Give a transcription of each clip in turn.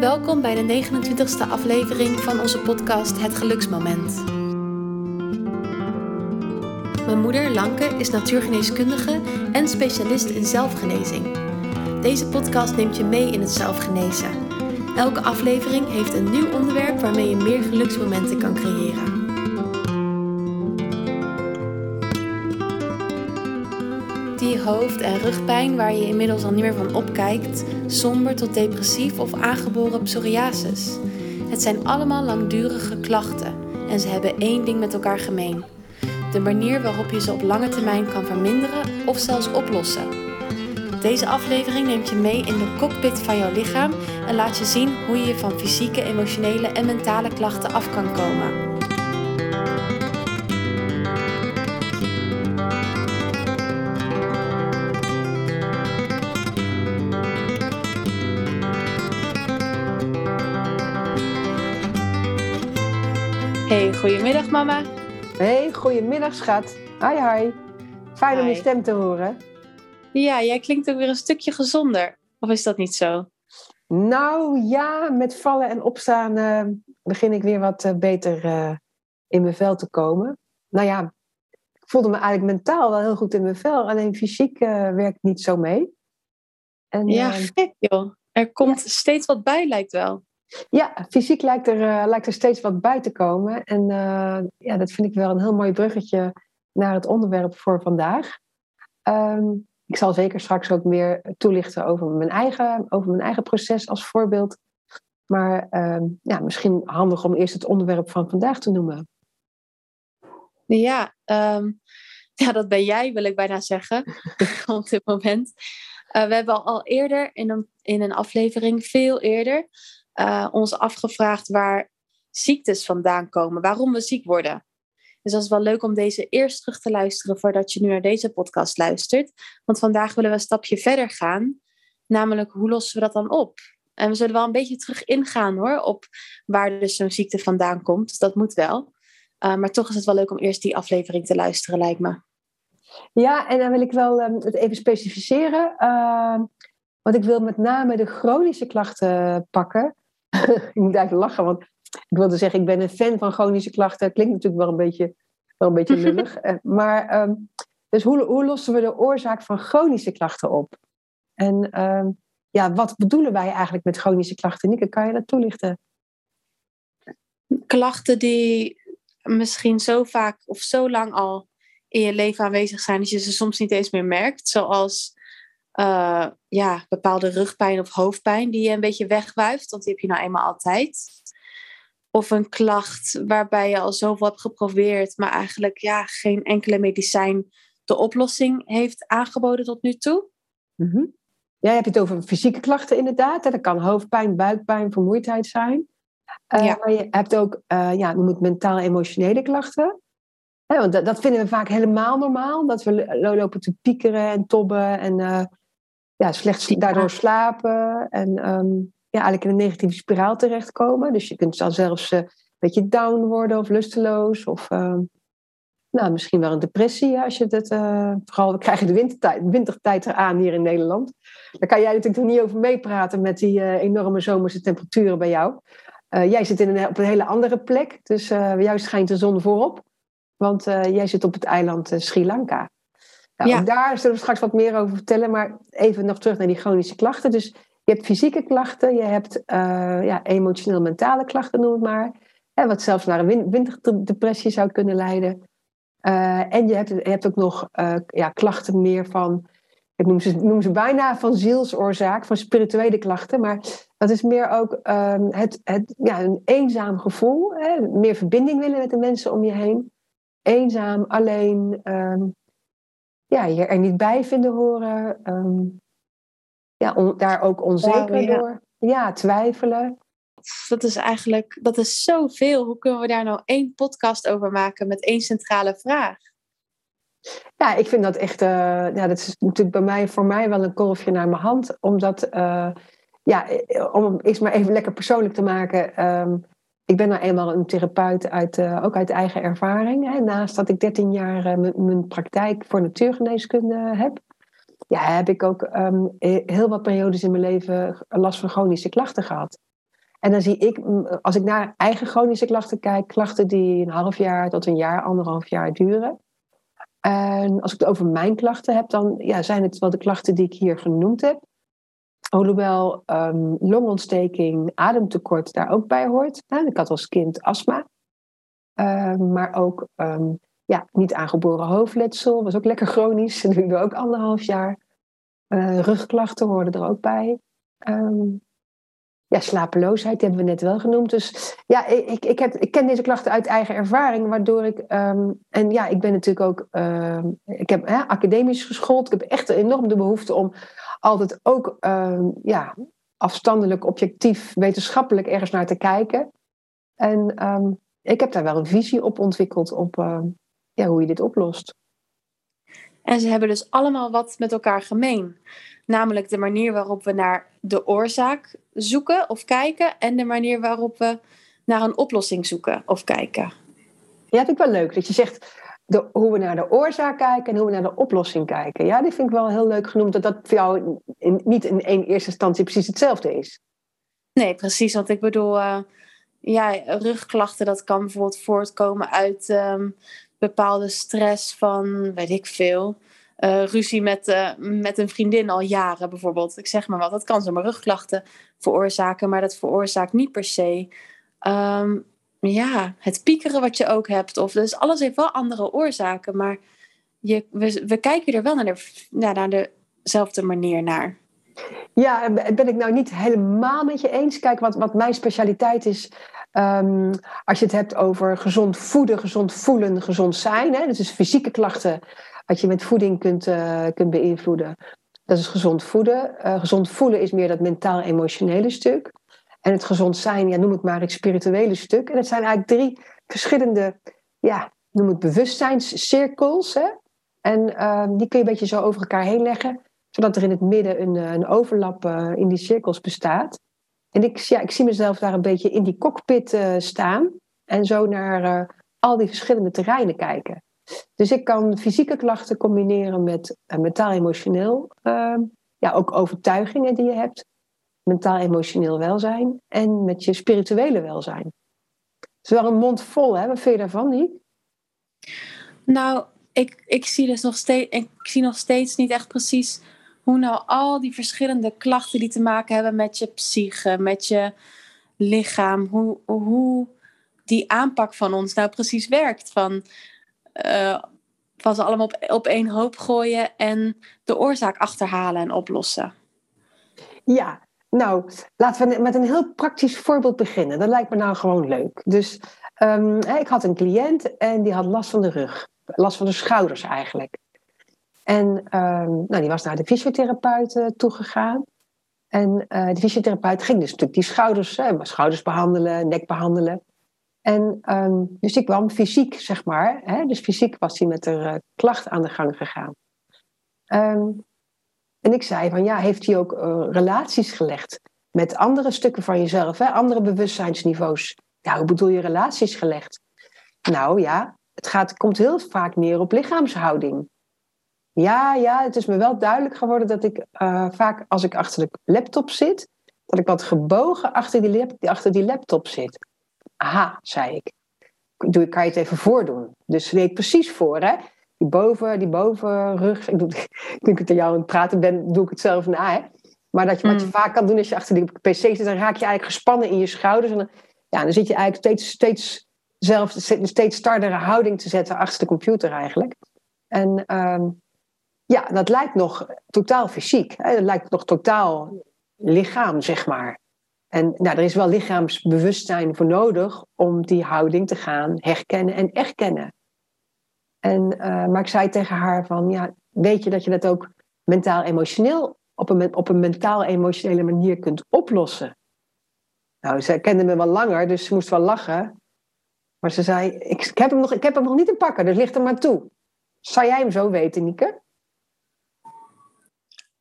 Welkom bij de 29e aflevering van onze podcast Het Geluksmoment. Mijn moeder, Lanke, is natuurgeneeskundige en specialist in zelfgenezing. Deze podcast neemt je mee in het zelfgenezen. Elke aflevering heeft een nieuw onderwerp waarmee je meer geluksmomenten kan creëren. Hoofd- en rugpijn waar je inmiddels al niet meer van opkijkt, somber tot depressief of aangeboren psoriasis. Het zijn allemaal langdurige klachten en ze hebben één ding met elkaar gemeen. De manier waarop je ze op lange termijn kan verminderen of zelfs oplossen. Deze aflevering neemt je mee in de cockpit van jouw lichaam en laat je zien hoe je van fysieke, emotionele en mentale klachten af kan komen. Mama. Hey, goedemiddag schat. Hi, hi. Fijn om je stem te horen. Ja, jij klinkt ook weer een stukje gezonder. Of is dat niet zo? Nou ja, met vallen en opstaan eh, begin ik weer wat eh, beter eh, in mijn vel te komen. Nou ja, ik voelde me eigenlijk mentaal wel heel goed in mijn vel. Alleen fysiek werkt niet zo mee. En, Ja, gek joh. Er komt steeds wat bij, lijkt wel. Ja, fysiek lijkt er, eh, lijkt er steeds wat bij te komen. En eh, ja, dat vind ik wel een heel mooi bruggetje naar het onderwerp voor vandaag. Ehm, ik zal zeker straks ook meer toelichten over mijn eigen, over mijn eigen proces als voorbeeld. Maar ehm, ja, misschien handig om eerst het onderwerp van vandaag te noemen. Ja, ehm, ja, dat ben jij, wil ik bijna zeggen, op dit moment. Eh, we hebben al eerder in een, in een aflevering, veel eerder, eh, ons afgevraagd waar ziektes vandaan komen, waarom we ziek worden. Dus dat is wel leuk om deze eerst terug te luisteren voordat je nu naar deze podcast luistert. Want vandaag willen we een stapje verder gaan, namelijk hoe lossen we dat dan op? En we zullen wel een beetje terug ingaan hoor, op waar dus zo'n ziekte vandaan komt. Dus dat moet wel. Uh, maar toch is het wel leuk om eerst die aflevering te luisteren, lijkt me. Ja, en dan wil ik wel ehm, het even specificeren. Ehm, want ik wil met name de chronische klachten pakken. ik moet eigenlijk lachen, want ik wilde zeggen, ik ben een fan van chronische klachten. Klinkt natuurlijk wel een beetje, wel een beetje lullig. Eh, maar ehm, dus hoe, hoe lossen we de oorzaak van chronische klachten op? En ehm, ja, wat bedoelen wij eigenlijk met chronische klachten? Nieke, kan je dat toelichten? Klachten die misschien zo vaak of zo lang al in je leven aanwezig zijn dat je ze soms niet eens meer merkt. Zoals uh, ja, bepaalde rugpijn of hoofdpijn die je een beetje wegwuift, want die heb je nou eenmaal altijd. Of een klacht waarbij je al zoveel hebt geprobeerd, maar eigenlijk ja, geen enkele medicijn de oplossing heeft aangeboden tot nu toe. Mm -hmm. Ja, je hebt het over fysieke klachten inderdaad. Hè? Dat kan hoofdpijn, buikpijn, vermoeidheid zijn. Uh, ja. Maar je hebt ook, uh, ja, noem het mentaal-emotionele klachten. Hè, want dat, dat, vinden we vaak helemaal normaal. Dat we lopen te piekeren en tobben en ja, slecht daardoor slapen. En um, ja, eigenlijk in een negatieve spiraal terechtkomen. Dus je kunt dan zelfs een beetje down worden of lusteloos. Of nou, misschien wel een depressie als je het... vooral, we krijgen de wintertijd, wintertijd eraan hier in Nederland. Daar kan jij natuurlijk nog niet over meepraten met die enorme zomerse temperaturen bij jou. Jij zit in een, op een hele andere plek, dus uh, jou schijnt de zon voorop. Want jij zit op het eiland Sri Lanka. Nou, ja. Daar zullen we straks wat meer over vertellen, maar even nog terug naar die chronische klachten. Dus je hebt fysieke klachten, je hebt ja, emotioneel-mentale klachten, noem het maar. Hè, wat zelfs naar een winterdepressie zou kunnen leiden. en je hebt, je hebt ook nog ja, klachten meer van, ik noem ze, noem ze bijna van zielsoorzaak, van spirituele klachten. Maar dat is meer ook um, het, het, ja, een eenzaam gevoel. Hè? Meer verbinding willen met de mensen om je heen. Eenzaam, alleen. Um, ja, je er niet bij vinden horen. Um, ja, on, daar ook onzeker ja, door. Ja, twijfelen. Dat is eigenlijk, dat is zoveel. Hoe kunnen we daar nou één podcast over maken met één centrale vraag? Ja, ik vind dat echt, uh, ja, dat is natuurlijk bij mij, voor mij wel een kolfje naar mijn hand. Omdat, uh, ja, om het maar even lekker persoonlijk te maken. Um, ik ben nou eenmaal een therapeut uit, uh, ook uit eigen ervaring. Hè. Naast dat ik 13 jaar uh, mijn praktijk voor natuurgeneeskunde heb, ja, heb ik ook um, heel wat periodes in mijn leven last van chronische klachten gehad. En dan zie ik, als ik naar eigen chronische klachten kijk, klachten die een half jaar tot een jaar, anderhalf jaar duren. En als ik het over mijn klachten heb, dan ja, zijn het wel de klachten die ik hier genoemd heb. Hoewel um, longontsteking, ademtekort daar ook bij hoort. Ik had als kind astma. Um, maar ook um, ja, niet aangeboren hoofdletsel, was ook lekker chronisch. Dat we ook anderhalf jaar. Uh, rugklachten hoorden er ook bij. ja, slapeloosheid hebben we net wel genoemd. Dus ja, ik, ik, heb, ik ken deze klachten uit eigen ervaring, waardoor ik. en ja, ik ben natuurlijk ook. ik heb hè, academisch geschoold. Ik heb echt enorm de behoefte om altijd ook uh, ja, afstandelijk, objectief, wetenschappelijk ergens naar te kijken. En um, ik heb daar wel een visie op ontwikkeld op uh, ja, hoe je dit oplost. En ze hebben dus allemaal wat met elkaar gemeen. Namelijk de manier waarop we naar de oorzaak zoeken of kijken. En de manier waarop we naar een oplossing zoeken of kijken. Ja, dat vind ik wel leuk. Dat je zegt, hoe we naar de oorzaak kijken en hoe we naar de oplossing kijken. Ja, die vind ik wel heel leuk genoemd, dat dat voor jou in, niet in één eerste instantie precies hetzelfde is. Nee, precies. Want ik bedoel, uh, ja, rugklachten, dat kan bijvoorbeeld voortkomen uit um, bepaalde stress van, weet ik veel, uh, ruzie met, uh, met een vriendin al jaren bijvoorbeeld. Ik zeg maar wat, dat kan zomaar rugklachten veroorzaken, maar dat veroorzaakt niet per se um, ja, het piekeren wat je ook hebt. Of, dus alles heeft wel andere oorzaken. Maar je, we, we kijken er wel naar, de, naar dezelfde manier naar. Ja, ben ik nou niet helemaal met je eens. Kijk, wat, wat mijn specialiteit is. Um, als je het hebt over gezond voeden, gezond voelen, gezond zijn. Hè, dus fysieke klachten, wat je met voeding kunt, uh, kunt beïnvloeden. Dat is gezond voeden. Uh, gezond voelen is meer dat mentaal-emotionele stuk. En het gezond zijn, ja, noem het maar het spirituele stuk. En het zijn eigenlijk drie verschillende, ja, noem het bewustzijnscirkels. Hè? En uh, die kun je een beetje zo over elkaar heen leggen, zodat er in het midden een, eh, een overlap uh, in die cirkels bestaat. En ik, ja, ik zie mezelf daar een beetje in die cockpit uh, staan en zo naar al die verschillende terreinen kijken. Dus ik kan fysieke klachten combineren met mentaal-emotioneel, ehm, ja, ook overtuigingen die je hebt mentaal-emotioneel welzijn en met je spirituele welzijn. Het is wel een mond vol, hè? Wat vind je daarvan, Niek? Nou, ik, ik, zie dus nog steeds, ik zie nog steeds niet echt precies hoe nou al die verschillende klachten die te maken hebben met je psyche, met je lichaam, hoe, hoe die aanpak van ons nou precies werkt. Van, uh, van ze allemaal op, op één hoop gooien en de oorzaak achterhalen en oplossen. Ja, nou, laten we met een heel praktisch voorbeeld beginnen. Dat lijkt me nou gewoon leuk. Dus um, ik had een cliënt en die had last van de rug. Last van de schouders eigenlijk. En um, nou, die was naar de fysiotherapeut uh, toegegaan. En uh, de fysiotherapeut ging dus natuurlijk die schouders, schouders behandelen, nek behandelen. En um, dus die kwam fysiek, zeg maar. Hè, dus fysiek was hij met de klacht aan de gang gegaan. Um, en ik zei van ja, heeft hij ook uh, relaties gelegd met andere stukken van jezelf, hè? andere bewustzijnsniveaus? Ja, hoe bedoel je relaties gelegd? Nou ja, het gaat, komt heel vaak neer op lichaamshouding. Ja, ja, het is me wel duidelijk geworden dat ik uh, vaak als ik achter de laptop zit, dat ik wat gebogen achter die, achter die laptop zit. Aha, zei ik. Doe, kan je het even voordoen? Dus weet precies voor, hè? Die, boven, die bovenrug. Ik doe, nu ik het aan jou aan het praten ben, doe ik het zelf na. Hè? Maar dat je, wat je mm. vaak kan doen als je achter die pc zit, dan raak je eigenlijk gespannen in je schouders. En dan, ja, dan zit je eigenlijk steeds, steeds, zelf, steeds stardere houding te zetten achter de computer eigenlijk. En ehm, ja, dat lijkt nog totaal fysiek. Hè? Dat lijkt nog totaal lichaam, zeg maar. En nou, er is wel lichaamsbewustzijn voor nodig om die houding te gaan herkennen en erkennen. En, uh, maar ik zei tegen haar van, ja, weet je dat je dat ook mentaal-emotioneel op een, op een mentaal-emotionele manier kunt oplossen? Nou, zij kende me wel langer, dus ze moest wel lachen. Maar ze zei, ik, ik, heb, hem nog, ik heb hem nog niet te pakken, dus ligt er maar toe. Zou jij hem zo weten, Nieke?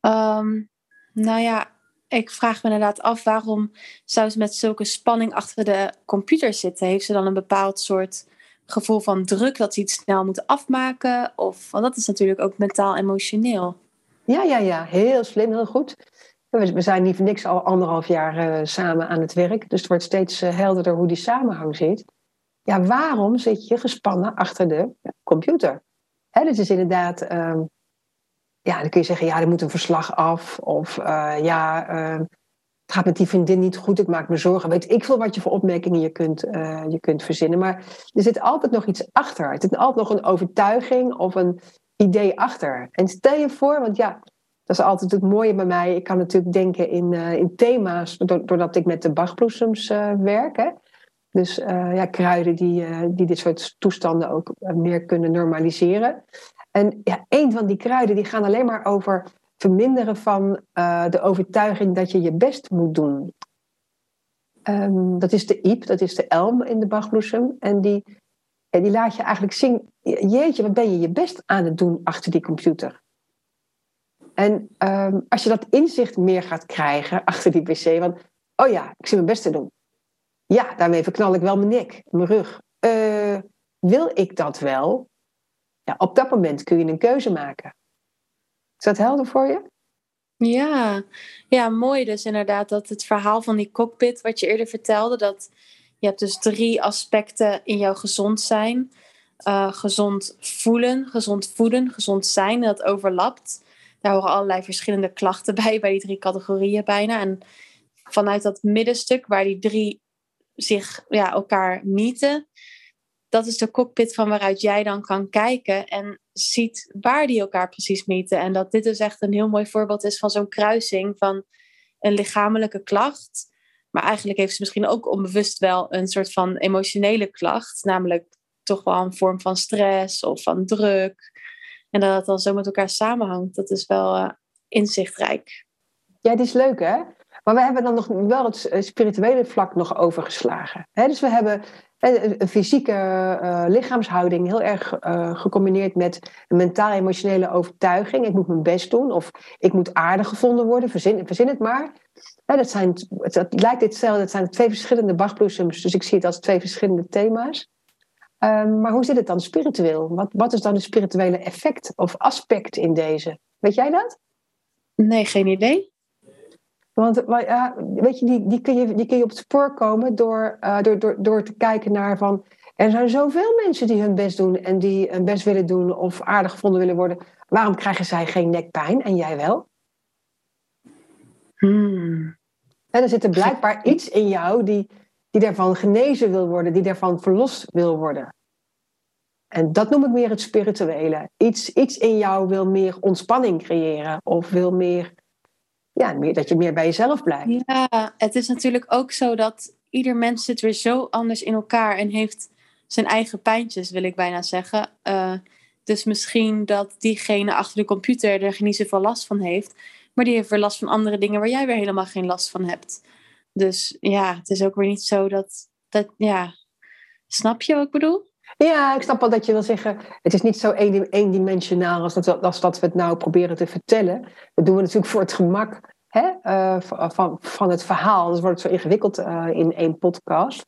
Um, nou ja, ik vraag me inderdaad af waarom zou ze met zulke spanning achter de computer zitten? Heeft ze dan een bepaald soort gevoel van druk dat ze iets snel moet afmaken? Of, want dat is natuurlijk ook mentaal-emotioneel. Ja, ja, ja, heel slim, heel goed. We zijn niet voor niks al anderhalf jaar uh, samen aan het werk. Dus het wordt steeds uh, helderder hoe die samenhang zit. Ja, waarom zit je gespannen achter de computer? Hè, dat is inderdaad um, ja, dan kun je zeggen, ja, er moet een verslag af. Of uh, ja, uh, het gaat met die vriendin niet goed, ik maak me zorgen. Weet ik veel wat je voor opmerkingen je kunt, uh, je kunt verzinnen. Maar er zit altijd nog iets achter. Er zit altijd nog een overtuiging of een idee achter. En stel je voor, want ja, dat is altijd het mooie bij mij. Ik kan natuurlijk denken in, in thema's, doordat ik met de Bachbloesems werk. Hè. Dus ja, kruiden die, die dit soort toestanden ook meer kunnen normaliseren. En ja, een van die kruiden die gaan alleen maar over verminderen van uh, de overtuiging dat je je best moet doen. Um, dat is de iep, dat is de elm in de bachbloesem. En die, die laat je eigenlijk zien, jeetje, wat ben je je best aan het doen achter die computer. En um, als je dat inzicht meer gaat krijgen achter die pc, want, oh ja, ik zit mijn best te doen. Ja, daarmee verknal ik wel mijn nek, mijn rug. Uh, wil ik dat wel? ja, op dat moment kun je een keuze maken. Is dat helder voor je? Ja. ja, mooi dus inderdaad dat het verhaal van die cockpit wat je eerder vertelde, dat je hebt dus drie aspecten in jouw gezond zijn. Uh, gezond voelen, gezond voeden, gezond zijn. Dat overlapt. Daar horen allerlei verschillende klachten bij, bij die drie categorieën bijna. En vanuit dat middenstuk waar die drie zich ja, elkaar mieten, dat is de cockpit van waaruit jij dan kan kijken en ziet waar die elkaar precies meten. En dat dit dus echt een heel mooi voorbeeld is van zo'n kruising van een lichamelijke klacht. Maar eigenlijk heeft ze misschien ook onbewust wel een soort van emotionele klacht. Namelijk toch wel een vorm van stress of van druk. En dat het dan zo met elkaar samenhangt. Dat is wel uh, inzichtrijk. Ja, die is leuk hè? Maar we hebben dan nog wel het spirituele vlak nog overgeslagen. Dus we hebben een fysieke lichaamshouding heel erg gecombineerd met een mentaal-emotionele overtuiging. Ik moet mijn best doen of ik moet aardig gevonden worden, verzin, het maar. dat, zijn, het, lijkt hetzelfde, het zijn twee verschillende bachbloesems, dus ik zie het als twee verschillende thema's. Um, maar hoe zit het dan spiritueel? Wat, wat is dan het spirituele effect of aspect in deze? Weet jij dat? Nee, geen idee. Want weet je, die, die, kun je, die kun je op het spoor komen door, uh, door, door, door te kijken naar van... Er zijn zoveel mensen die hun best doen en die hun best willen doen of aardig gevonden willen worden. Waarom krijgen zij geen nekpijn en jij wel? Hmm. En er zit er blijkbaar iets in jou die, die daarvan genezen wil worden, die daarvan verlost wil worden. En dat noem ik meer het spirituele. Iets, iets in jou wil meer ontspanning creëren of wil meer ja, dat je meer bij jezelf blijft. Ja, het is natuurlijk ook zo dat ieder mens zit weer zo anders in elkaar en heeft zijn eigen pijntjes, wil ik bijna zeggen. Uh, dus misschien dat diegene achter de computer er niet zoveel last van heeft, maar die heeft weer last van andere dingen waar jij weer helemaal geen last van hebt. Dus ja, het is ook weer niet zo dat, dat ja, snap je wat ik bedoel? Ja, ik snap wel dat je wil zeggen, het is niet zo eendimensionaal als dat, als dat we het nou proberen te vertellen. Dat doen we natuurlijk voor het gemak hè, uh, van, van het verhaal. Dus wordt het zo ingewikkeld uh, in één podcast.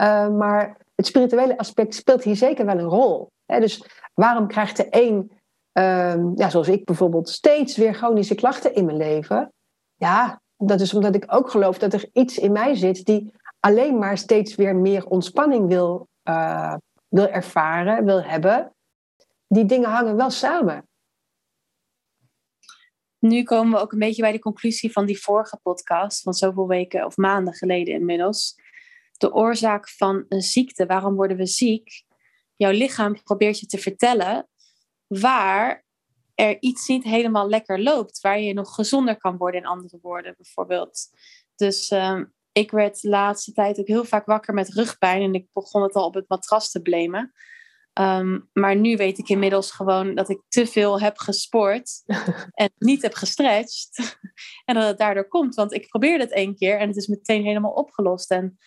Uh, maar het spirituele aspect speelt hier zeker wel een rol. Hè? Dus waarom krijgt de een, ehm, ja, zoals ik bijvoorbeeld, steeds weer chronische klachten in mijn leven? Ja, dat is omdat ik ook geloof dat er iets in mij zit die alleen maar steeds weer meer ontspanning wil wil ervaren, wil hebben, die dingen hangen wel samen. Nu komen we ook een beetje bij de conclusie van die vorige podcast, van zoveel weken of maanden geleden inmiddels. De oorzaak van een ziekte, waarom worden we ziek? Jouw lichaam probeert je te vertellen waar er iets niet helemaal lekker loopt, waar je nog gezonder kan worden, in andere woorden bijvoorbeeld. Dus uh, ik werd de laatste tijd ook heel vaak wakker met rugpijn en ik begon het al op het matras te blamen. Um, maar nu weet ik inmiddels gewoon dat ik te veel heb gesport en niet heb gestretched. en dat het daardoor komt, want ik probeerde het één keer en het is meteen helemaal opgelost. En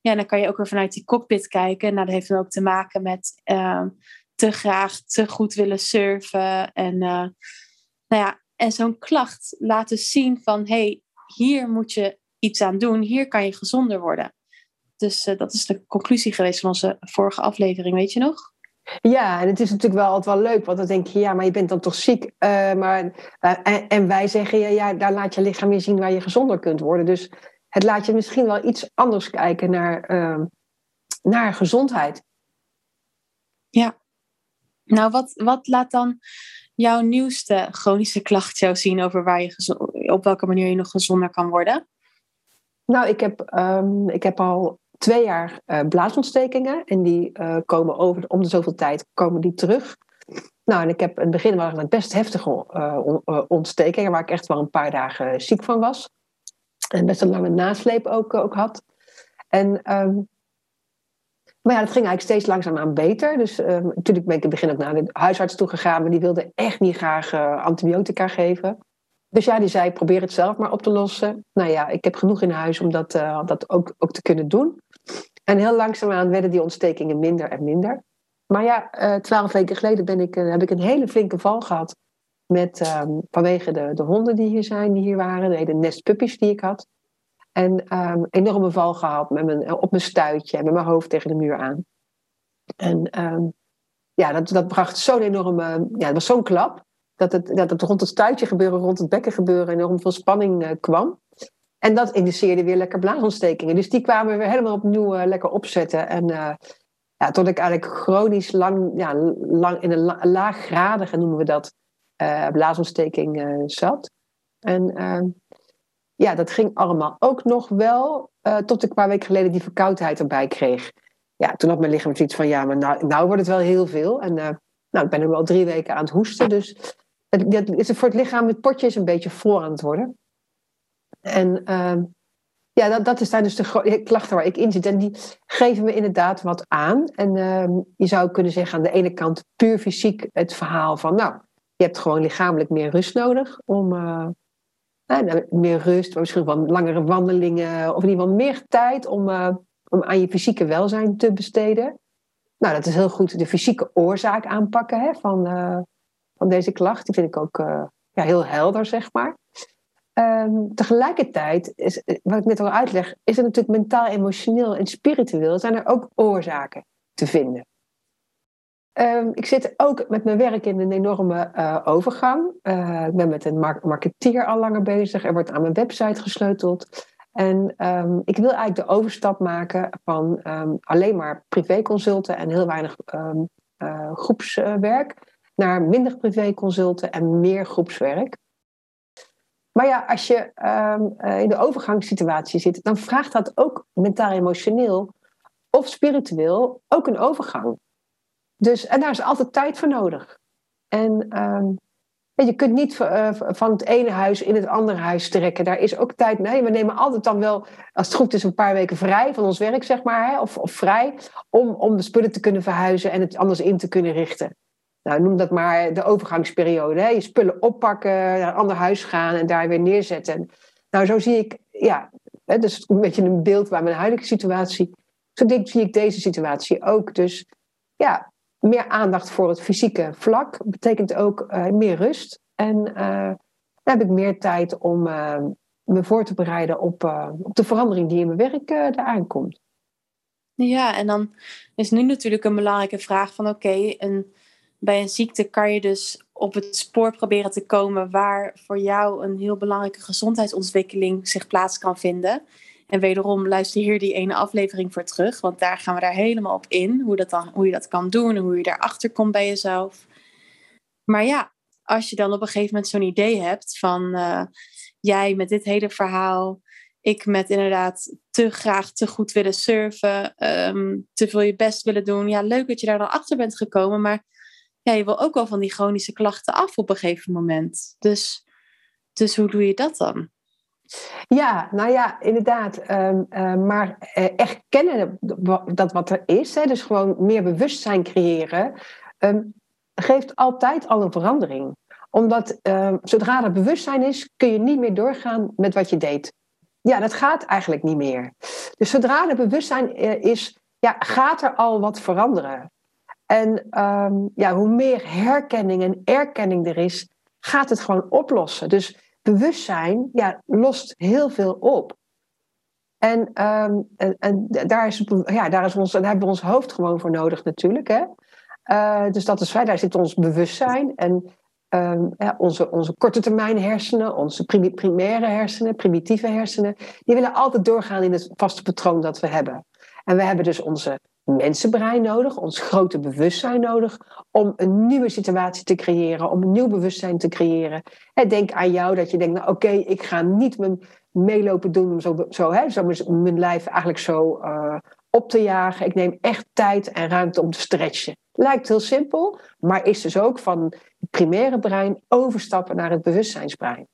ja, dan kan je ook weer vanuit die cockpit kijken. Nou, dat heeft dan ook te maken met uh, te graag, te goed willen surfen. En, uh, nou ja, en zo'n klacht laten zien van, hey, hier moet je iets aan doen, hier kan je gezonder worden. Dus dat is de conclusie geweest van onze vorige aflevering, weet je nog? Ja, en het is natuurlijk wel altijd wel leuk, want dan denk je, ja, maar je bent dan toch ziek. Uh, maar, en, en, wij zeggen, ja, ja, daar laat je lichaam weer zien waar je gezonder kunt worden. Dus het laat je misschien wel iets anders kijken naar, ehm, naar gezondheid. Ja. Nou, wat, wat laat dan jouw nieuwste chronische klacht jou zien over waar je op welke manier je nog gezonder kan worden? Nou, ik heb, um, ik heb al twee jaar uh, blaasontstekingen. En die uh, komen over, om de zoveel tijd komen die terug. Nou, en ik heb in het begin waren het best heftige uh, ontstekingen, waar ik echt wel een paar dagen ziek van was. En best een lange nasleep ook, ook had. En, um, maar ja, dat ging eigenlijk steeds langzaamaan beter. Dus um, natuurlijk ben ik in het begin ook naar de huisarts toe gegaan, maar die wilde echt niet graag antibiotica geven. Dus ja, die zei, probeer het zelf maar op te lossen. Nou ja, ik heb genoeg in huis om dat, uh, dat ook, ook te kunnen doen. En heel langzaamaan werden die ontstekingen minder en minder. Maar ja, uh, twaalf weken geleden ben ik, uh, heb ik een hele flinke val gehad. Met, um, vanwege de, de honden die hier zijn, die hier waren. De hele nestpuppies die ik had. En um, enorme val gehad met mijn, op mijn stuitje en met mijn hoofd tegen de muur aan. En um, ja, dat, dat bracht zo'n enorme... Ja, het was zo'n klap dat het, dat rond het stuitje gebeuren, rond het bekken gebeuren enorm veel spanning uh, kwam. En dat indiceerde weer lekker blaasontstekingen. Dus die kwamen weer helemaal opnieuw uh, lekker opzetten. En uh, ja, tot ik eigenlijk chronisch lang, ja, lang in een la laaggradige, noemen we dat, blaasontsteking zat. En ja, dat ging allemaal ook nog wel, tot ik een paar weken geleden die verkoudheid erbij kreeg. Ja, toen had mijn lichaam zoiets van, ja, maar nou, nou wordt het wel heel veel. En nou, ik ben er wel drie weken aan het hoesten, dus het, is voor het lichaam, het potje is een beetje voor aan het worden. En uh, ja, dat, dat is daar dus de klachten waar ik in zit. En die geven me inderdaad wat aan. En uh, je zou kunnen zeggen aan de ene kant puur fysiek het verhaal van, nou, je hebt gewoon lichamelijk meer rust nodig om uh, meer rust, misschien wel langere wandelingen, of in ieder geval meer tijd om, uh, om aan je fysieke welzijn te besteden. Nou, dat is heel goed de fysieke oorzaak aanpakken hè, van, van deze klacht. Die vind ik ook uh, ja, heel helder, zeg maar. Um, tegelijkertijd, is, wat ik net al uitleg, is er natuurlijk mentaal, emotioneel en spiritueel zijn er ook oorzaken te vinden. Um, ik zit ook met mijn werk in een enorme uh, overgang. Ik ben met een mar marketeer al langer bezig. Er wordt aan mijn website gesleuteld. En um, ik wil eigenlijk de overstap maken van alleen maar privéconsulten en heel weinig groepswerk naar minder privéconsulten en meer groepswerk. Maar ja, als je um, in de overgangssituatie zit, dan vraagt dat ook mentaal-emotioneel of spiritueel ook een overgang. Dus, en daar is altijd tijd voor nodig. En um, je kunt niet uh, van het ene huis in het andere huis trekken. Daar is ook tijd. Nee, we nemen altijd dan wel, als het goed is, een paar weken vrij van ons werk, zeg maar. Of, of vrij, om, om de spullen te kunnen verhuizen en het anders in te kunnen richten nou, noem dat maar de overgangsperiode. Hè? Je spullen oppakken, naar een ander huis gaan en daar weer neerzetten. Nou, zo zie ik, ja, hè, dus een beetje een beeld waar mijn huidige situatie. Zo denk, zie ik deze situatie ook. Dus ja, meer aandacht voor het fysieke vlak betekent ook uh, meer rust. En uh, dan heb ik meer tijd om uh, me voor te bereiden op, op de verandering die in mijn werk eraan komt. Ja, en dan is nu natuurlijk een belangrijke vraag van oké, een bij een ziekte kan je dus op het spoor proberen te komen waar voor jou een heel belangrijke gezondheidsontwikkeling zich plaats kan vinden. En wederom luister hier die ene aflevering voor terug, want daar gaan we daar helemaal op in, hoe, dat dan, hoe je dat kan doen en hoe je daarachter komt bij jezelf. Maar ja, als je dan op een gegeven moment zo'n idee hebt van uh, jij met dit hele verhaal, ik met inderdaad te graag, te goed willen surfen, um, te veel je best willen doen. Ja, leuk dat je daar dan achter bent gekomen, maar ja, je wil ook wel van die chronische klachten af op een gegeven moment. Dus, dus hoe doe je dat dan? Ja, nou ja, inderdaad. Um, uh, maar uh, erkennen dat wat er is, hè, dus gewoon meer bewustzijn creëren, um, geeft altijd al een verandering. Omdat zodra er bewustzijn is, kun je niet meer doorgaan met wat je deed. Ja, dat gaat eigenlijk niet meer. Dus zodra er bewustzijn uh, is, ja, gaat er al wat veranderen. En um, ja, hoe meer herkenning en erkenning er is, gaat het gewoon oplossen. Dus bewustzijn ja, lost heel veel op. En, ehm, en, daar, is, ja, daar, is ons, daar hebben we ons hoofd gewoon voor nodig natuurlijk. Hè? Uh, dus dat is daar zit ons bewustzijn. En um, ja, onze, onze korte termijn hersenen, onze primaire hersenen, primitieve hersenen, die willen altijd doorgaan in het vaste patroon dat we hebben. En we hebben dus onze mensenbrein nodig, ons grote bewustzijn nodig, om een nieuwe situatie te creëren, om een nieuw bewustzijn te creëren. denk aan jou dat je denkt, nou oké, ik ga niet mijn meelopen doen om zo, zo, hè, zo mijn lijf eigenlijk zo uh, op te jagen. Ik neem echt tijd en ruimte om te stretchen. Lijkt heel simpel, maar is dus ook van het primaire brein overstappen naar het bewustzijnsbrein.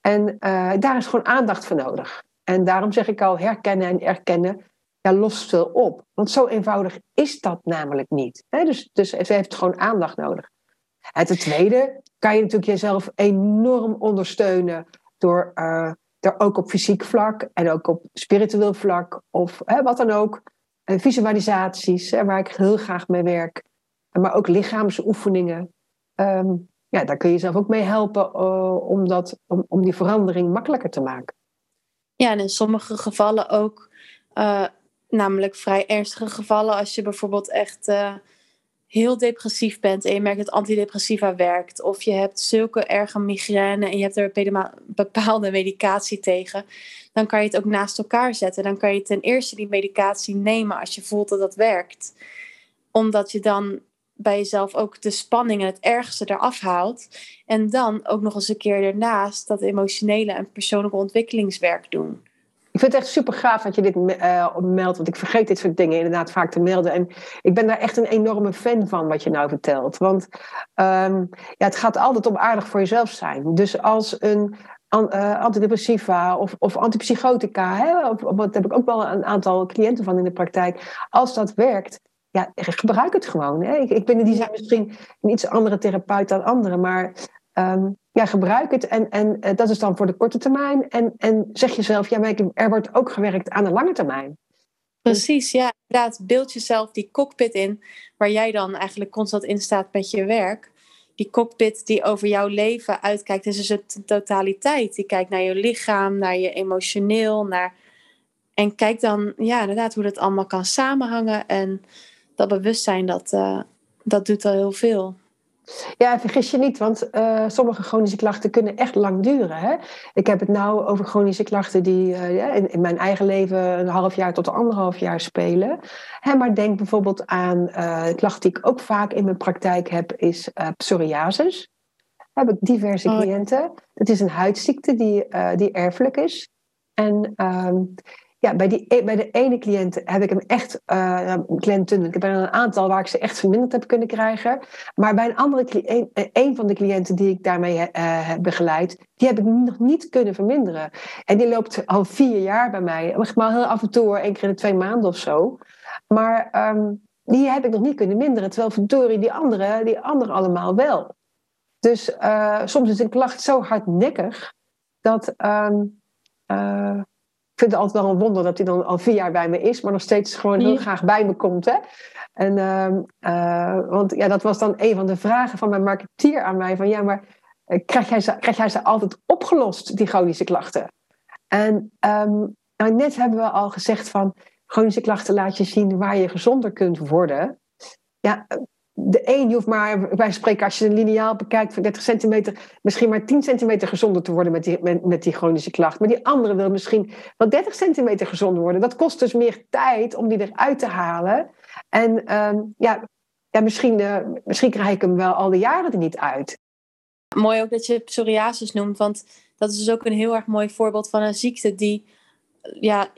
En uh, daar is gewoon aandacht voor nodig. En daarom zeg ik al, herkennen en erkennen ja, lost veel op. Want zo eenvoudig is dat namelijk niet. Dus, dus ze heeft gewoon aandacht nodig. En ten tweede kan je natuurlijk jezelf enorm ondersteunen door, uh, ook op fysiek vlak en ook op spiritueel vlak of hè, wat dan ook. En visualisaties, hè, waar ik heel graag mee werk. Maar ook lichaamsoefeningen. Um, ja, daar kun je jezelf ook mee helpen uh, om, dat, om, om die verandering makkelijker te maken. Ja, en in sommige gevallen ook uh, namelijk vrij ernstige gevallen. Als je bijvoorbeeld echt uh, heel depressief bent en je merkt dat antidepressiva werkt. Of je hebt zulke erge migraine en je hebt er bepaalde medicatie tegen. Dan kan je het ook naast elkaar zetten. Dan kan je ten eerste die medicatie nemen als je voelt dat dat werkt. Omdat je dan bij jezelf ook de spanning en het ergste eraf haalt. En dan ook nog eens een keer daarnaast dat emotionele en persoonlijke ontwikkelingswerk doen. Ik vind het echt super gaaf dat je dit uh, meldt, want ik vergeet dit soort dingen inderdaad vaak te melden. En ik ben daar echt een enorme fan van wat je nou vertelt. Want um, ja, het gaat altijd om aardig voor jezelf zijn. Dus als een uh, antidepressiva of, of antipsychotica, hè, of, wat heb ik ook wel een aantal cliënten van in de praktijk. Als dat werkt, ja, gebruik het gewoon. Hè. Ik, ik ben die zijn misschien een iets andere therapeut dan anderen, maar um, ja, gebruik het. En, en uh, dat is dan voor de korte termijn. En, en zeg jezelf, ja, maar er wordt ook gewerkt aan de lange termijn. Precies, ja, inderdaad. Beeld jezelf die cockpit in, waar jij dan eigenlijk constant in staat met je werk. Die cockpit die over jouw leven uitkijkt, is dus een totaliteit. Die kijkt naar je lichaam, naar je emotioneel, naar... En kijk dan, ja, inderdaad, hoe dat allemaal kan samenhangen. En dat bewustzijn, dat, uh, dat doet al heel veel. Ja, vergis je niet, want uh, sommige chronische klachten kunnen echt lang duren. Hè? Ik heb het nou over chronische klachten die uh, in, in, mijn eigen leven een half jaar tot anderhalf jaar spelen. Hè, maar denk bijvoorbeeld aan uh, klachten die ik ook vaak in mijn praktijk heb, is psoriasis. Daar heb ik diverse oh. cliënten. Het is een huidziekte die, die erfelijk is. En ehm, ja, bij, die, e, bij de ene cliënt heb ik hem echt, uh, cliënten, ik heb er een aantal waar ik ze echt verminderd heb kunnen krijgen. Maar bij een andere cliënt, een, een van de cliënten die ik daarmee uh, heb begeleid, die heb ik nog niet kunnen verminderen. En die loopt al vier jaar bij mij. Maar heel af en toe, één keer in de twee maanden of zo. Maar um, die heb ik nog niet kunnen minderen. Terwijl verdorie, die andere, die andere allemaal wel. Dus soms is een klacht zo hardnekkig dat. Ik vind het altijd wel een wonder dat hij dan al vier jaar bij me is, maar nog steeds gewoon heel graag bij me komt. Hè? En, uh, want ja, dat was dan een van de vragen van mijn marketeer aan mij: van ja, maar uh, krijg, jij ze, krijg jij ze altijd opgelost, die chronische klachten? En um, nou, net hebben we al gezegd van chronische klachten laat je zien waar je gezonder kunt worden. Ja, de een, je hoeft maar, wij spreken, als je een lineaal bekijkt van 30 centimeter, misschien maar 10 centimeter gezonder te worden met die, met, met die chronische klacht. Maar die andere wil misschien wel 30 centimeter gezonder worden. Dat kost dus meer tijd om die eruit te halen. En um, ja, ja misschien, uh, misschien krijg ik hem wel al de jaren er niet uit. Mooi ook dat je psoriasis noemt, want dat is dus ook een heel erg mooi voorbeeld van een ziekte die ja,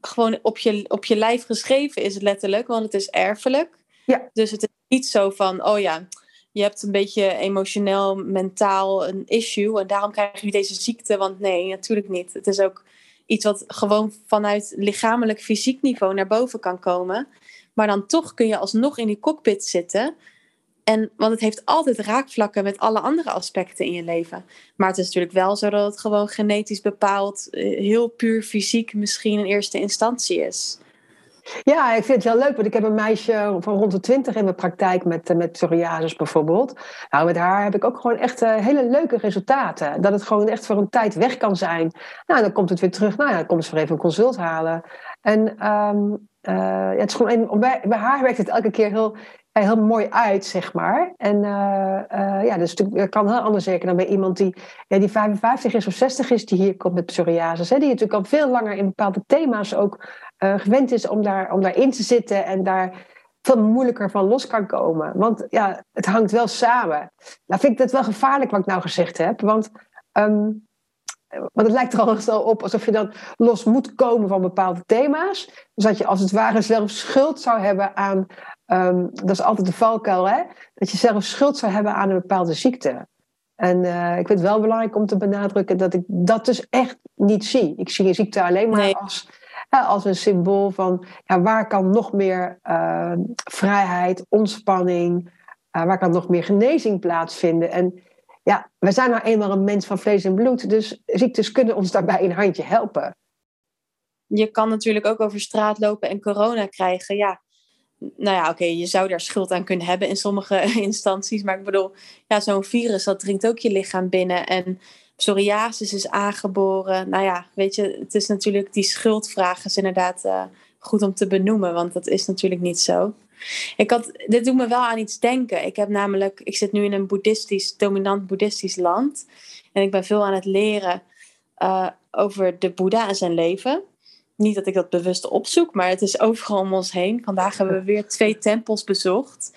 gewoon op je, op je lijf geschreven is, letterlijk, want het is erfelijk. Ja. Dus het is niet zo van, oh ja, je hebt een beetje emotioneel, mentaal een issue en daarom krijg je deze ziekte. Want nee, natuurlijk niet. Het is ook iets wat gewoon vanuit lichamelijk, fysiek niveau naar boven kan komen. Maar dan toch kun je alsnog in die cockpit zitten. En, want het heeft altijd raakvlakken met alle andere aspecten in je leven. Maar het is natuurlijk wel zo dat het gewoon genetisch bepaald, eh, heel puur fysiek misschien in eerste instantie is. Ja, ik vind het heel leuk, want ik heb een meisje van rond de twintig in mijn praktijk met, met psoriasis bijvoorbeeld. Nou, met haar heb ik ook gewoon echt hele leuke resultaten. Dat het gewoon echt voor een tijd weg kan zijn. Nou, dan komt het weer terug. Nou ja, dan komt ze weer even een consult halen. En ehm, ja, het is gewoon bij, haar werkt het elke keer heel, heel mooi uit, zeg maar. En uh, ja, dus het kan heel anders zeker dan bij iemand die, die 55 is of 60 is, die hier komt met psoriasis. Hè, die natuurlijk al veel langer in bepaalde thema's ook uh, gewend is om, daar, om daarin te zitten en daar veel moeilijker van los kan komen. Want ja, het hangt wel samen. Nou vind ik dat wel gevaarlijk wat ik nou gezegd heb, want... Um, want het lijkt er al op alsof je dan los moet komen van bepaalde thema's. Dus dat je als het ware zelf schuld zou hebben aan Ehm, dat is altijd de valkuil, hè? dat je zelf schuld zou hebben aan een bepaalde ziekte. En uh, ik vind het wel belangrijk om te benadrukken dat ik dat dus echt niet zie. Ik zie een ziekte alleen maar als, als een symbool van ja, waar kan nog meer uh, vrijheid, ontspanning, uh, waar kan nog meer genezing plaatsvinden. En ja, wij zijn nou eenmaal een mens van vlees en bloed, dus ziektes kunnen ons daarbij een handje helpen. Je kan natuurlijk ook over straat lopen en corona krijgen. Ja, nou ja, oké, je zou daar schuld aan kunnen hebben in sommige instanties. Maar ik bedoel, ja, zo'n virus, dat dringt ook je lichaam binnen. En psoriasis is aangeboren. Nou ja, weet je, het is natuurlijk, die schuldvraag is inderdaad uh, goed om te benoemen. Want dat is natuurlijk niet zo. Ik had, dit doet me wel aan iets denken. Ik heb namelijk, ik zit nu in een boeddhistisch, dominant boeddhistisch land. En ik ben veel aan het leren uh, over de Boeddha en zijn leven niet dat ik dat bewust opzoek, maar het is overal om ons heen. Vandaag hebben we weer twee tempels bezocht.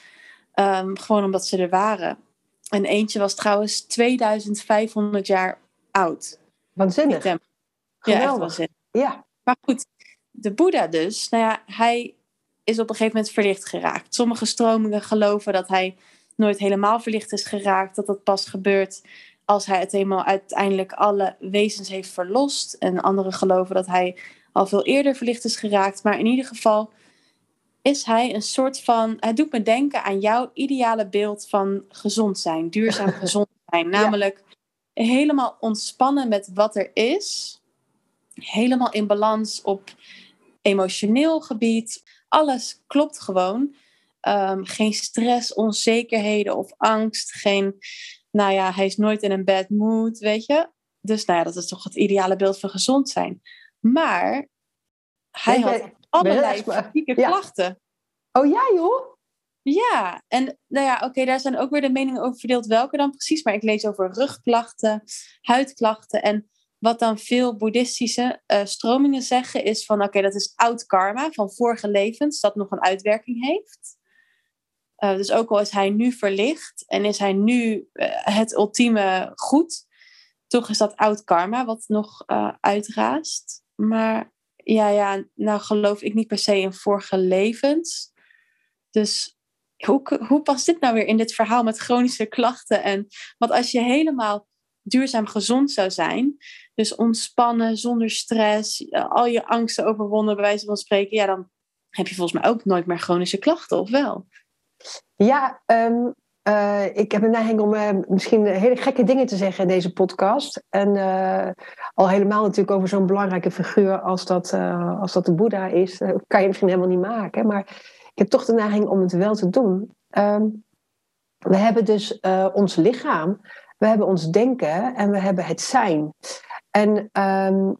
Um, gewoon omdat ze er waren. En eentje was trouwens 2500 jaar oud. Waanzinnig. Ja, waanzinnig. Ja. Maar goed, de Boeddha dus, nou ja, hij is op een gegeven moment verlicht geraakt. Sommige stromingen geloven dat hij nooit helemaal verlicht is geraakt, dat dat pas gebeurt als hij het helemaal uiteindelijk alle wezens heeft verlost. En anderen geloven dat hij al veel eerder verlicht is geraakt. Maar in ieder geval is hij een soort van. Het doet me denken aan jouw ideale beeld van gezond zijn, duurzaam gezond zijn. Namelijk helemaal ontspannen met wat er is. Helemaal in balans op emotioneel gebied. Alles klopt gewoon. Ehm, geen stress, onzekerheden of angst. Geen, nou ja, hij is nooit in een bad mood, weet je. Dus nou ja, dat is toch het ideale beeld van gezond zijn. Maar hij had allerlei fysieke klachten. Oh ja, joh? Ja, en nou ja, oké, daar zijn ook weer de meningen over verdeeld welke dan precies. Maar ik lees over rugklachten, huidklachten. En wat dan veel boeddhistische uh, stromingen zeggen is van oké, dat is oud karma van vorige levens dat nog een uitwerking heeft. Uh, dus ook al is hij nu verlicht en is hij nu uh, het ultieme goed, toch is dat oud karma wat nog uitraast. Maar ja, ja, nou geloof ik niet per se in vorige levens. Dus hoe, hoe past dit nou weer in dit verhaal met chronische klachten? En, want als je helemaal duurzaam gezond zou zijn, dus ontspannen, zonder stress, al je angsten overwonnen, bij wijze van spreken, ja, dan heb je volgens mij ook nooit meer chronische klachten, of wel? Ja, um, uh, ik heb een neiging om uh, misschien hele gekke dingen te zeggen in deze podcast. En uh, al helemaal natuurlijk over zo'n belangrijke figuur als dat, als dat de Boeddha is. Kan je misschien helemaal niet maken. Maar ik heb toch de neiging om het wel te doen. Um, we hebben dus ons lichaam, we hebben ons denken en we hebben het zijn. En um,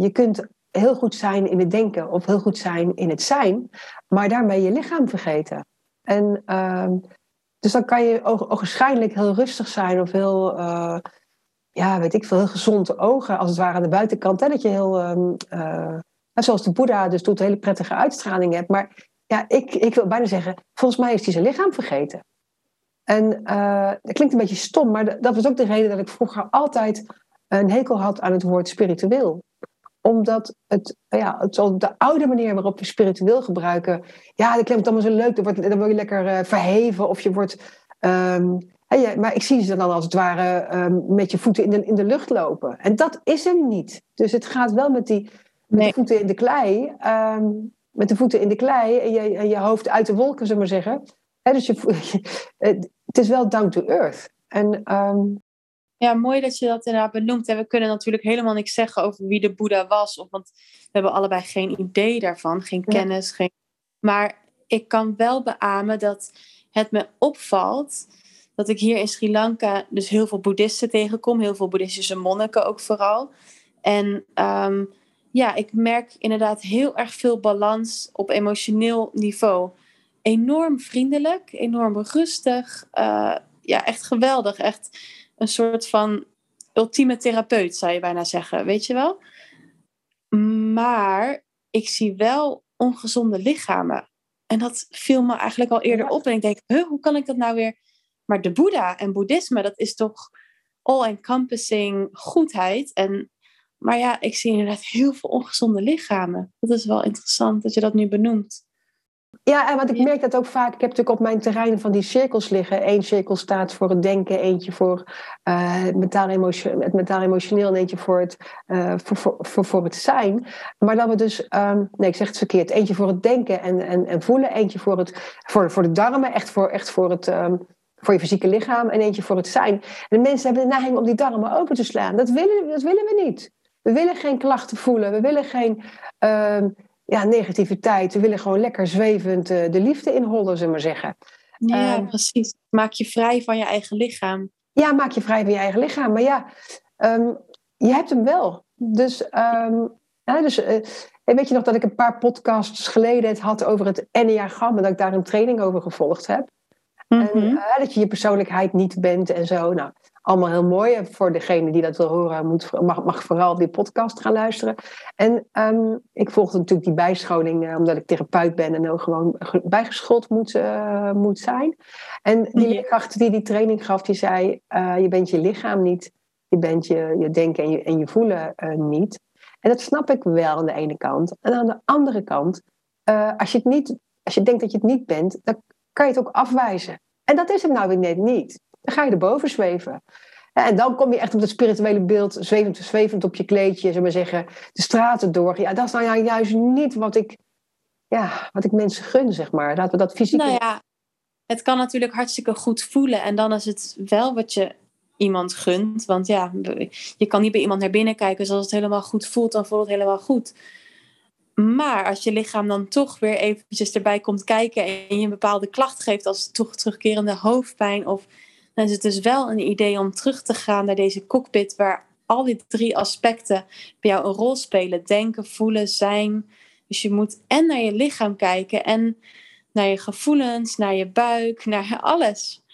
je kunt heel goed zijn in het denken of heel goed zijn in het zijn, maar daarmee je lichaam vergeten. En dus dan kan je waarschijnlijk heel rustig zijn of heel, uh, ja, weet ik veel, heel gezonde ogen, als het ware aan de buitenkant. Hè? Dat je heel, um, uh, zoals de Boeddha dus doet, hele prettige uitstraling hebt. Maar ja, ik, ik wil bijna zeggen, volgens mij is hij zijn lichaam vergeten. En uh, dat klinkt een beetje stom, maar dat was ook de reden dat ik vroeger altijd een hekel had aan het woord spiritueel omdat het, ja, het de oude manier waarop we spiritueel gebruiken, ja, dat klinkt allemaal zo leuk. Dan, wordt, dan word je lekker uh, verheven of je wordt. Um, ja, maar ik zie ze dan als het ware um, met je voeten in de, in de lucht lopen. En dat is er niet. Dus het gaat wel met die met de voeten in de klei. Um, met de voeten in de klei en je, en je hoofd uit de wolken, zullen we maar zeggen. He, dus je, het is wel down to earth. En Ja, mooi dat je dat inderdaad benoemt. En we kunnen natuurlijk helemaal niks zeggen over wie de Boeddha was. Of, want we hebben allebei geen idee daarvan, geen kennis. Geen... Maar ik kan wel beamen dat het me opvalt dat ik hier in Sri Lanka dus heel veel boeddhisten tegenkom. Heel veel boeddhistische monniken ook vooral. En ehm, ja, ik merk inderdaad heel erg veel balans op emotioneel niveau. Enorm vriendelijk, enorm rustig. Uh, ja, echt geweldig. Echt een soort van ultieme therapeut, zou je bijna zeggen. Weet je wel? Maar ik zie wel ongezonde lichamen. En dat viel me eigenlijk al eerder op. En ik denk, huh, hoe kan ik dat nou weer... Maar de Boeddha en boeddhisme, dat is toch all-encompassing goedheid. En maar ja, ik zie inderdaad heel veel ongezonde lichamen. Dat is wel interessant dat je dat nu benoemt. Ja, en wat ik merk dat ook vaak. Ik heb natuurlijk op mijn terrein van die cirkels liggen. Eén cirkel staat voor het denken, eentje voor uh, het, mentaal het mentaal emotioneel en eentje voor het, uh, voor, voor, voor, het zijn. Maar dat we dus, um, nee, ik zeg het verkeerd. Eentje voor het denken en, en, en voelen, eentje voor, het, voor, voor de darmen, echt voor, echt voor het. Um, voor je fysieke lichaam en eentje voor het zijn. En de mensen hebben de neiging om die darmen open te slaan. Dat willen, dat willen we niet. We willen geen klachten voelen. We willen geen uh, ja, negativiteit. We willen gewoon lekker zwevend uh, de liefde inhollen, zullen we maar zeggen. Ja, uh, precies. Maak je vrij van je eigen lichaam. Ja, maak je vrij van je eigen lichaam. Maar ja, um, je hebt hem wel. Dus, um, ja, dus uh, weet je nog dat ik een paar podcasts geleden het had over het enneagram en dat ik daar een training over gevolgd heb? Mm -hmm. En uh, dat je je persoonlijkheid niet bent en zo. Nou, allemaal heel mooi. Voor degene die dat wil horen, moet, mag, mag vooral die podcast gaan luisteren. En um, ik volgde natuurlijk die bijscholing, uh, omdat ik therapeut ben en ook gewoon bijgeschoold moet, uh, moet zijn. En die leerkracht die die training gaf, die zei: uh, Je bent je lichaam niet, je bent je, je denken en je, en je voelen niet. En dat snap ik wel aan de ene kant. En aan de andere kant, als, je het niet, als je denkt dat je het niet bent, dan kan je het ook afwijzen. En dat is het nou weer net niet. Dan ga je erboven zweven. En dan kom je echt op het spirituele beeld, zwevend, zwevend op je kleedje, zullen we zeggen, de straten door. Ja, dat is nou juist niet wat ik, ja, wat ik mensen gun, zeg maar. Laten we dat fysiek... Nou ja, het kan natuurlijk hartstikke goed voelen. En dan is het wel wat je iemand gunt. Want ja, je kan niet bij iemand naar binnen kijken. Dus als het helemaal goed voelt, dan voelt het helemaal goed. Maar als je lichaam dan toch weer eventjes erbij komt kijken en je een bepaalde klacht geeft als toch terugkerende hoofdpijn of dan is het dus wel een idee om terug te gaan naar deze cockpit waar al die drie aspecten bij jou een rol spelen. Denken, voelen, zijn. Dus je moet en naar je lichaam kijken en naar je gevoelens, naar je buik, naar alles.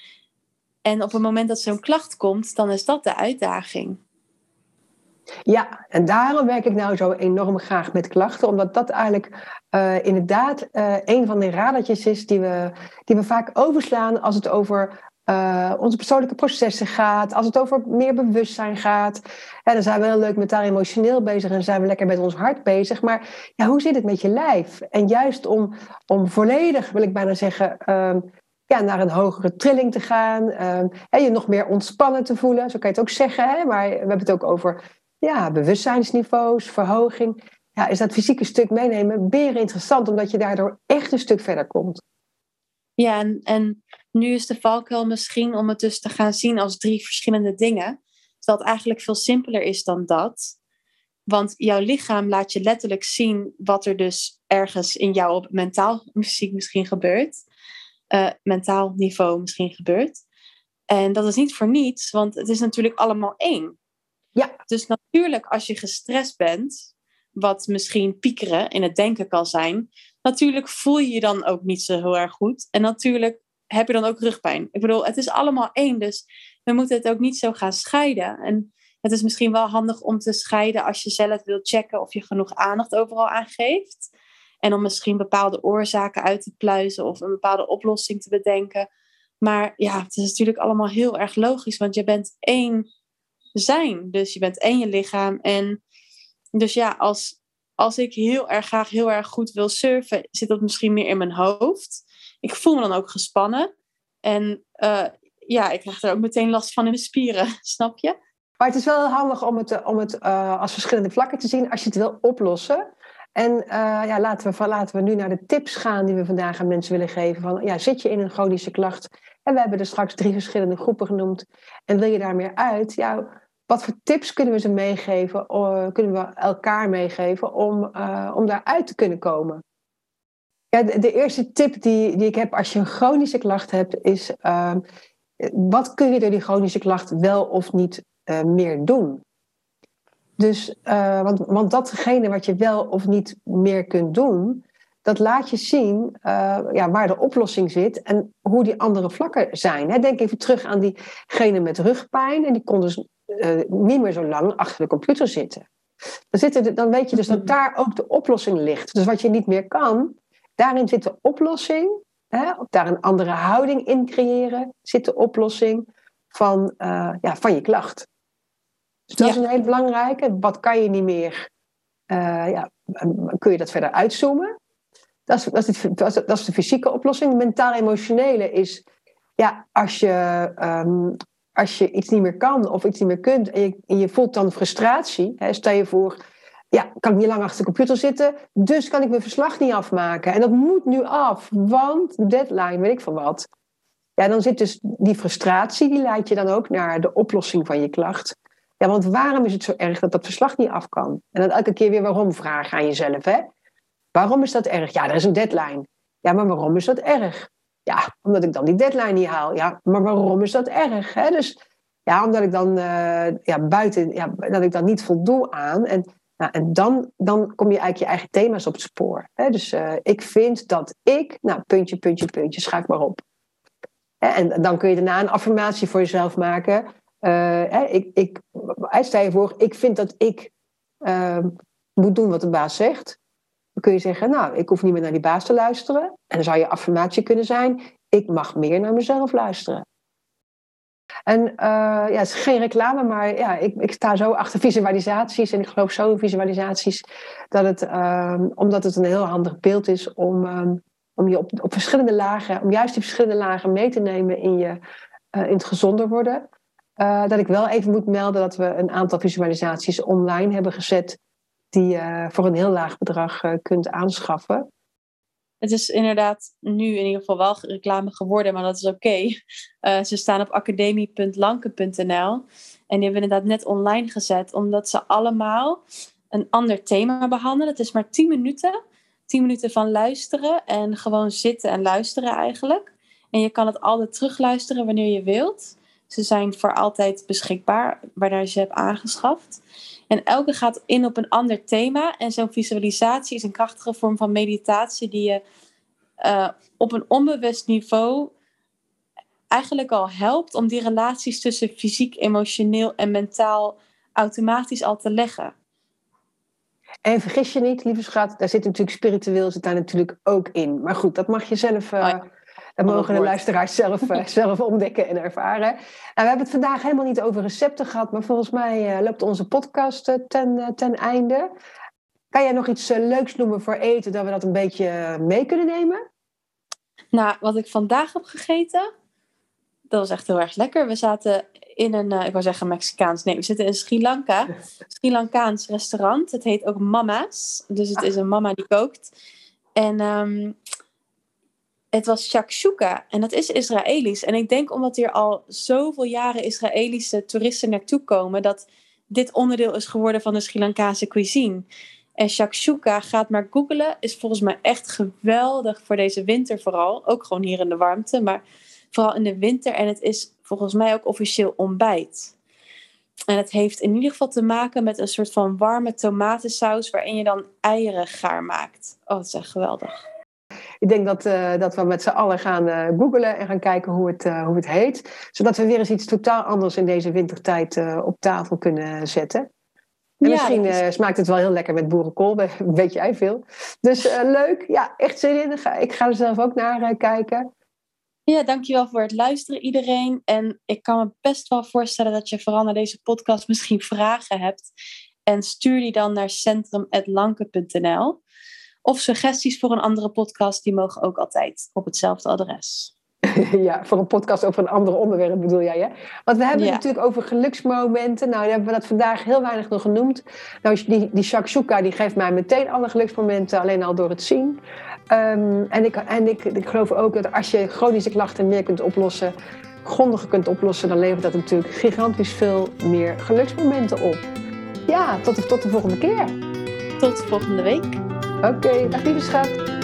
En op het moment dat zo'n klacht komt, dan is dat de uitdaging. Ja, en daarom werk ik nou zo enorm graag met klachten, omdat dat eigenlijk uh, inderdaad uh, een van de radertjes is die we, die we vaak overslaan als het over uh, onze persoonlijke processen gaat, als het over meer bewustzijn gaat, dan zijn we heel leuk mentaal emotioneel bezig en zijn we lekker met ons hart bezig. Maar ja, hoe zit het met je lijf? En juist om, om volledig, wil ik bijna zeggen, um, ja, naar een hogere trilling te gaan, um, en je nog meer ontspannen te voelen, zo kan je het ook zeggen. Hè? Maar we hebben het ook over ja, bewustzijnsniveaus, verhoging. Ja, is dat fysieke stuk meenemen weer interessant, omdat je daardoor echt een stuk verder komt. Ja, en, en nu is de valkuil misschien om het dus te gaan zien als drie verschillende dingen. Dat eigenlijk veel simpeler is dan dat. Want jouw lichaam laat je letterlijk zien wat er dus ergens in jou op mentaal fysiek misschien gebeurt. Uh, mentaal niveau misschien gebeurt. En dat is niet voor niets, want het is natuurlijk allemaal één. Ja. Dus natuurlijk als je gestrest bent, wat misschien piekeren in het denken kan zijn, natuurlijk voel je je dan ook niet zo heel erg goed. En natuurlijk heb je dan ook rugpijn. Ik bedoel, het is allemaal één, dus we moeten het ook niet zo gaan scheiden. En het is misschien wel handig om te scheiden als je zelf wilt checken of je genoeg aandacht overal aan geeft. En om misschien bepaalde oorzaken uit te pluizen of een bepaalde oplossing te bedenken. Maar ja, het is natuurlijk allemaal heel erg logisch, want je bent één zijn. Dus je bent één je lichaam. En dus ja, als, als ik heel erg graag heel erg goed wil surfen, zit dat misschien meer in mijn hoofd ik voel me dan ook gespannen. En uh, ja, ik krijg er ook meteen last van in de spieren, snap je? Maar het is wel handig om het, om het uh, als verschillende vlakken te zien als je het wil oplossen. En ja, laten, we, laten we nu naar de tips gaan die we vandaag aan mensen willen geven. Van, ja, zit je in een chronische klacht? En we hebben er straks drie verschillende groepen genoemd. En wil je daar meer uit? Ja, wat voor tips kunnen we ze meegeven? kunnen we elkaar meegeven om, om daaruit te kunnen komen? Ja, de, eerste tip die, die ik heb als je een chronische klacht hebt, is uh, wat kun je door die chronische klacht wel of niet uh, meer doen? Dus, uh, want, want datgene wat je wel of niet meer kunt doen, dat laat je zien ja, waar de oplossing zit en hoe die andere vlakken zijn. Denk even terug aan diegene met rugpijn. En die kon dus niet meer zo lang achter de computer zitten. Dan, zitten dan weet je dus dat mhm. daar ook de oplossing ligt. Dus wat je niet meer kan, Daarin zit de oplossing, hè, daar een andere houding in creëren, zit de oplossing van, uh, ja, van je klacht. Dus dat is een hele belangrijke. Wat kan je niet meer? Uh, ja, kun je dat verder uitzoomen? Dat is, dat, is de, dat is de fysieke oplossing. De mentaal-emotionele is, ja, als je, um, als je iets niet meer kan of iets niet meer kunt en je, en je voelt dan frustratie. Hè, stel je voor, ja, kan ik niet lang achter de computer zitten, dus kan ik mijn verslag niet afmaken. En dat moet nu af, want de deadline, weet ik van wat. Ja, dan zit dus die frustratie, die leidt je dan ook naar de oplossing van je klacht. Ja, want waarom is het zo erg dat dat verslag niet af kan? En dan elke keer weer waarom vragen aan jezelf, hè? Waarom is dat erg? Ja, er is een deadline. Ja, maar waarom is dat erg? Ja, omdat ik dan die deadline niet haal. Ja, maar waarom is dat erg? Hè? Dus ja, omdat ik dan uh, ja, buiten, ja, dat ik dan niet voldoe aan. En en dan, dan kom je eigenlijk je eigen thema's op het spoor. Hè? Dus uh, ik vind dat ik, nou, puntje, puntje, puntje, schrijf maar op. En dan kun je daarna een affirmatie voor jezelf maken. Uh, ik, ik, stel je voor, ik vind dat ik uh, moet doen wat de baas zegt. Dan kun je zeggen, nou, ik hoef niet meer naar die baas te luisteren. En dan zou je affirmatie kunnen zijn, ik mag meer naar mezelf luisteren. En uh, ja, het is geen reclame, maar ja, ik, ik sta zo achter visualisaties. En ik geloof zo in visualisaties. Dat het, uh, omdat het een heel handig beeld is om, um, om je op, op verschillende lagen, om juist die verschillende lagen mee te nemen in, je, uh, in het gezonder worden. Uh, dat ik wel even moet melden dat we een aantal visualisaties online hebben gezet. Die je voor een heel laag bedrag kunt aanschaffen het is inderdaad nu in ieder geval wel reclame geworden, maar dat is oké. Eh, ze staan op academie.lanken.nl en die hebben inderdaad net online gezet, omdat ze allemaal een ander thema behandelen. Het is maar 10 minuten. 10 minuten van luisteren en gewoon zitten en luisteren eigenlijk. En je kan het altijd terugluisteren wanneer je wilt. Ze zijn voor altijd beschikbaar wanneer je ze hebt aangeschaft. En elke gaat in op een ander thema. En zo'n visualisatie is een krachtige vorm van meditatie die je uh, op een onbewust niveau eigenlijk al helpt om die relaties tussen fysiek, emotioneel en mentaal automatisch al te leggen. En vergis je niet, lieve schat, daar zit natuurlijk spiritueel zit daar natuurlijk ook in. Maar goed, dat mag je zelf uh, dat mogen de luisteraars zelf, eh, zelf ontdekken en ervaren. Nou, we hebben het vandaag helemaal niet over recepten gehad, maar volgens mij uh, loopt onze podcast uh, ten, ten einde. Kan jij nog iets leuks noemen voor eten, dat we dat een beetje mee kunnen nemen? Nou, wat ik vandaag heb gegeten, dat was echt heel erg lekker. We zaten in een, ik wou zeggen Mexicaans, nee, we zitten in Sri Lanka. Sri Lankaans restaurant. Het heet ook Mama's. Dus het is een mama die kookt. En um, het was shakshuka en dat is Israëlisch. En ik denk omdat hier al zoveel jaren Israëlische toeristen naartoe komen, dat dit onderdeel is geworden van de Sri Lankaanse cuisine. En shakshuka, gaat maar googelen, is volgens mij echt geweldig voor deze winter vooral. Ook gewoon hier in de warmte, maar vooral in de winter. En het is volgens mij ook officieel ontbijt. En het heeft in ieder geval te maken met een soort van warme tomatensaus waarin je dan eieren gaar maakt. Oh, dat is echt geweldig. Ik denk dat, uh, dat we met z'n allen gaan uh, googlen en gaan kijken hoe het, uh, hoe het heet. Zodat we weer eens iets totaal anders in deze wintertijd op tafel kunnen zetten. En ja, misschien is... smaakt het wel heel lekker met boerenkool, weet jij veel. Dus leuk, ja, echt zin in. Ik ga er zelf ook naar kijken. Ja, dankjewel voor het luisteren iedereen. En ik kan me best wel voorstellen dat je vooral naar deze podcast misschien vragen hebt. En stuur die dan naar centrum.lanke.nl. Of suggesties voor een andere podcast, die mogen ook altijd op hetzelfde adres. ja, voor een podcast over een ander onderwerp bedoel jij, hè? Want we hebben het natuurlijk over geluksmomenten. Nou, hebben we dat vandaag heel weinig nog genoemd. Nou, die, die shakshuka, die geeft mij meteen alle geluksmomenten, alleen al door het zien. Ehm, en ik, en ik, ik geloof ook dat als je chronische klachten meer kunt oplossen, grondiger kunt oplossen, dan levert dat natuurlijk gigantisch veel meer geluksmomenten op. Ja, tot tot de volgende keer. Tot volgende week. Oké, okay, dag lieve schat.